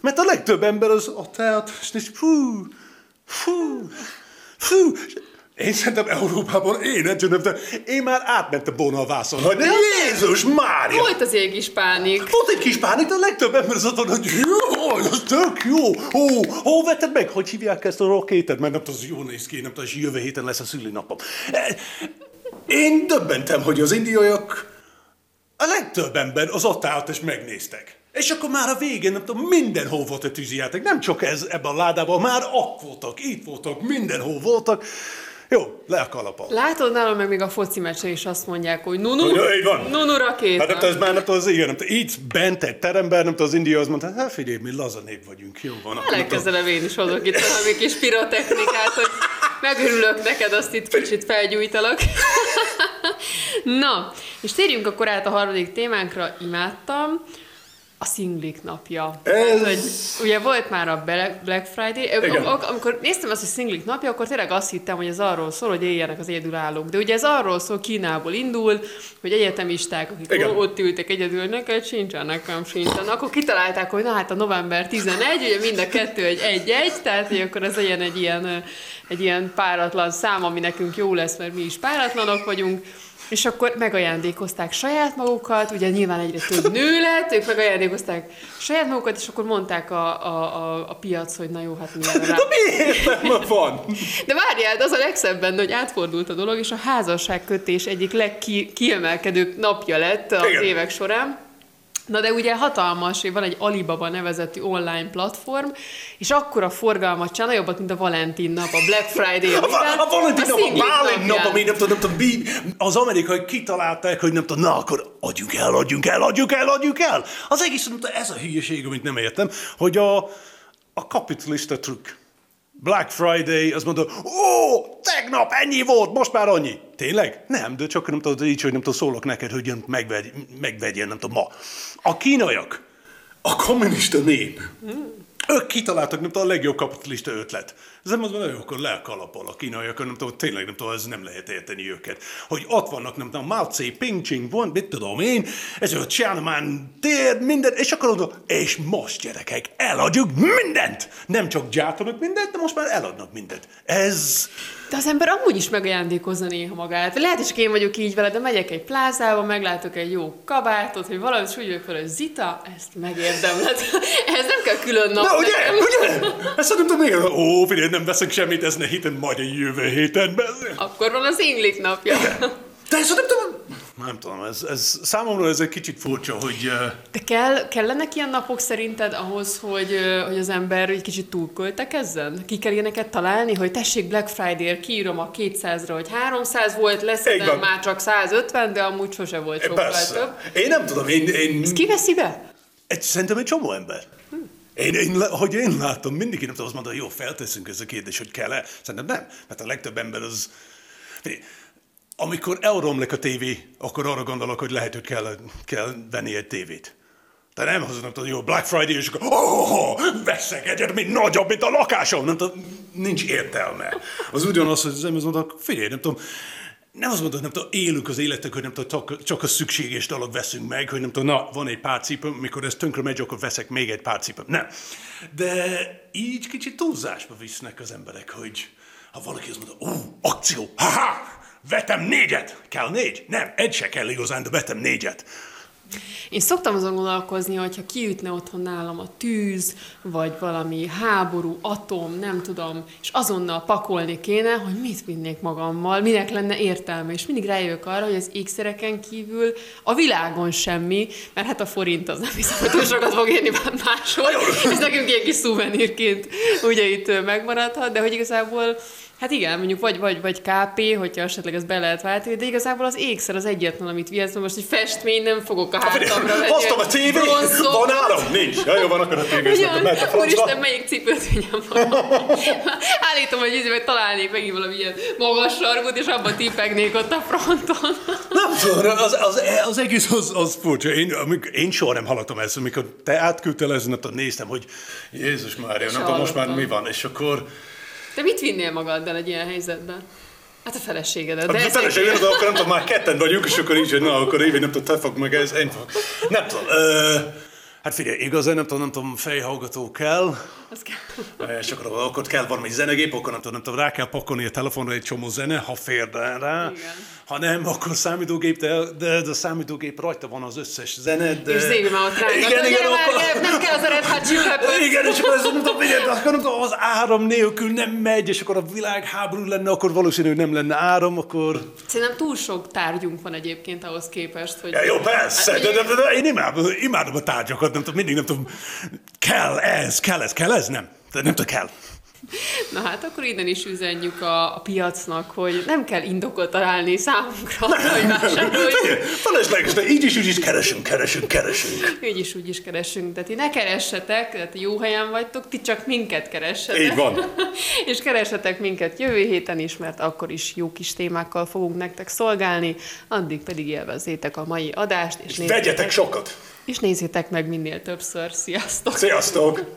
Mert a legtöbb ember az a teát, és és fú, fú, fú. Én szerintem Európában én de én már átmentem volna a vászon, hogy Jézus Mária! Volt az ég is pánik. Volt egy kis pánik, de a legtöbb ember az ott van, hogy jó, az tök jó. Ó, hol vetted meg? Hogy hívják ezt a rakétát? Mert nem tudom, az jó néz ki, nem tudom, jövő héten lesz a szülinapom. E, Én döbbentem, hogy az indiaiak, a legtöbb ember az ott állt és megnéztek. És akkor már a végén, nem tudom, mindenhol volt a tűzijáték. Nem csak ez ebben a ládában, már ott voltak, itt voltak, mindenhol voltak. Jó, le a kalapal. Látod nálam meg még a foci meccsen is azt mondják, hogy nunu, van. nunu rakéta. Hát ez már nem az igen, nem itt bent egy teremben, nem az India az mondta, hát figyelj, mi laza nép vagyunk, jó van. tudom. Legközelebb én is hozok itt valami kis pirotechnikát, hogy megörülök neked, azt itt kicsit felgyújtalak. Na, és térjünk akkor át a harmadik témánkra, imádtam. A szinglik napja. Ez- Tehát, hogy ugye volt már a Black Friday, Igen. Am- am- amikor néztem azt, hogy szinglik napja, akkor tényleg azt hittem, hogy ez arról szól, hogy éljenek az egyedülállók. De ugye ez arról szól, Kínából indul, hogy egyetemisták, akik Igen. ott ültek egyedül, neked sincsen, nekem sincsen. Akkor kitalálták, hogy na hát a november 11, ugye mind a kettő egy egy-egy, tehát hogy akkor ez legyen egy ilyen, egy ilyen páratlan szám, ami nekünk jó lesz, mert mi is páratlanok vagyunk. És akkor megajándékozták saját magukat, ugye nyilván egyre több nő lett, ők megajándékozták saját magukat, és akkor mondták a, a, a, a piac, hogy na jó, hát mi erre rá. De mi értelme van? De várjál, de az a legszebb benne, hogy átfordult a dolog, és a házasságkötés egyik legkiemelkedőbb napja lett az Igen. évek során. Na de ugye hatalmas, van egy Alibaba nevezetű online platform, és akkora forgalmat csinál, nagyobbat, mint a Valentin nap, a Black Friday, A, a, a Valentin nap, a Bálint nap, ami nem tudom, nem tudom, az amerikai kitalálták, hogy nem tudom, na akkor adjunk el, adjunk el, adjunk el, adjunk el. Az egész, nem tudom, ez a hülyeség, amit nem értem, hogy a, a kapitalista trükk. Black Friday, az mondta, ó, tegnap ennyi volt, most már annyi. Tényleg? Nem, de csak nem tudod így, hogy nem tudom, szólok neked, hogy jön megvegy, megvegyél, nem tudom, ma. A kínaiak, a kommunista nép, ők kitaláltak, nem tudom, a legjobb kapitalista ötlet. Ez nem az, hogy akkor le a kalapal a kínaiak, nem tudom, tényleg nem tudom, ez nem lehet érteni őket. Hogy ott vannak, nem tudom, Mao Tse, Ping Ching, van, mit tudom én, ez a Tiananmen tér, minden, és akkor oda, és most gyerekek, eladjuk mindent! Nem csak gyártanak mindent, de most már eladnak mindent. Ez, De az ember amúgy is megajándékozza néha magát. Lehet, hogy csak én vagyok így vele, de megyek egy plázába, meglátok egy jó kabátot, hogy valamit, és úgy vagyok fel, hogy Zita, ezt megérdemled. Ez nem kell külön nap na ugye, ugye? Ezt tudom, még, ó, figyelj, nem veszek semmit, ez ne héten, majd a jövő héten. be- Akkor van az inglik napja. De ezt nem tudom, nem tudom, ez, ez számomra ez egy kicsit furcsa, hogy... Uh, De kell, kellenek ilyen napok szerinted ahhoz, hogy, hogy az ember egy kicsit túlköltekezzen? Ki kell ilyeneket találni, hogy tessék Black Friday-ért kiírom a 200-ra, hogy 300 volt, van. már csak 150, de amúgy sose volt sokkal persze. több. Én nem tudom, én, én Ezt kiveszi be? egy, szerintem egy csomó ember. Én, én, hogy én látom, mindig nem tudom azt mondani, jó, felteszünk ez a kérdés, hogy kell-e. Szerintem nem, mert a legtöbb ember az... Amikor elromlik a tévé, akkor arra gondolok, hogy lehet, hogy kell, kell venni egy tévét. De nem az, nem jó, Black Friday, és akkor oh, veszek egyet, mint nagyobb, mint a lakásom. Nem tudom, nincs értelme. Az ugyanaz, hogy az ember mondta, figyelj, nem tudom, nem azt mondod, nem tudom, élünk az életek, hogy nem tudom, csak, csak a szükséges dolog veszünk meg, hogy nem tudom, na, van egy pár cipőm, mikor ez tönkre megy, akkor veszek még egy pár cipőm. Nem. De így kicsit túlzásba visznek az emberek, hogy ha valaki azt mondja, ú, akció, haha, vetem négyet. Kell négy? Nem, egy se kell igazán, de vetem négyet. Én szoktam azon gondolkozni, hogyha kiütne otthon nálam a tűz, vagy valami háború, atom, nem tudom, és azonnal pakolni kéne, hogy mit vinnék magammal, minek lenne értelme, és mindig rájövök arra, hogy az ékszereken kívül a világon semmi, mert hát a forint az nem hiszem, hogy túl sokat fog érni máshol, ez nekünk ilyen kis szuvenírként ugye itt megmaradhat, de hogy igazából Hát igen, mondjuk vagy, vagy, vagy KP, hogyha esetleg ezt be lehet váltani, de igazából az ékszer az egyetlen, amit vihetsz, most egy festmény nem fogok a hátamra venni. Hoztam a bronzot. van áram? Nincs. Ja, jó, van akkor a tévé, és akkor mehet a Ugyan, úristen, francba. melyik cipőt vigyem? Állítom, hogy hogy találnék megint valami ilyen magas sarkot, és abba tipegnék ott a fronton. Nem tudom, az, az, az egész az, az furcsa. Én, amik, én soha nem hallottam ezt, amikor te átküldtél ezen, akkor néztem, hogy Jézus Mária, nem tudom, most már mi van, és akkor... Te mit vinnél magaddal egy ilyen helyzetben? Hát a feleségedet. De De a de akkor nem tudom, már ketten vagyunk, és akkor így, hogy na, akkor évi, nem tudom, te fog meg ez, én fog. Nem tudom. Ö, hát figyelj, igazán nem tudom, nem tudom, fejhallgató kell. és akkor, akkor kell valami zenegép, akkor nem tudom, nem tudom, rá kell pakolni a telefonra egy csomó zene, ha fér rá. Igen. Ha nem, akkor számítógép, de, de, de a számítógép rajta van az összes zene, de... És Zévi már ott rángat, Igen, igen, akkor... nem kell az a Red Hot Chili. Igen, és akkor ez nem tudom, de akkor nem tudom, az áram nélkül nem megy, és akkor a világháború lenne, akkor valószínű, nem lenne áram, akkor... Szerintem túl sok tárgyunk van egyébként ahhoz képest, hogy... Ja, jó, persze, Hát, de, de, de, de én imádom, imádom a tárgyakat, nem tudom, mindig nem tudom, kell ez, kell ez, kell ez, nem. De nem tudom, kell. Na hát akkor innen is üzenjük a, a piacnak, hogy nem kell indokot találni számunkra, hogy vásároljuk. Felesleges, de így is, úgy is keresünk, keresünk, keresünk. Így is úgy is keresünk, de ti ne keressetek, tehát jó helyen vagytok, ti csak minket keressetek. Így van. és keressetek minket jövő héten is, mert akkor is jó kis témákkal fogunk nektek szolgálni, addig pedig élvezzétek a mai adást, és, Vegyetek sokat. és nézzétek meg minél többször. Sziasztok! Sziasztok!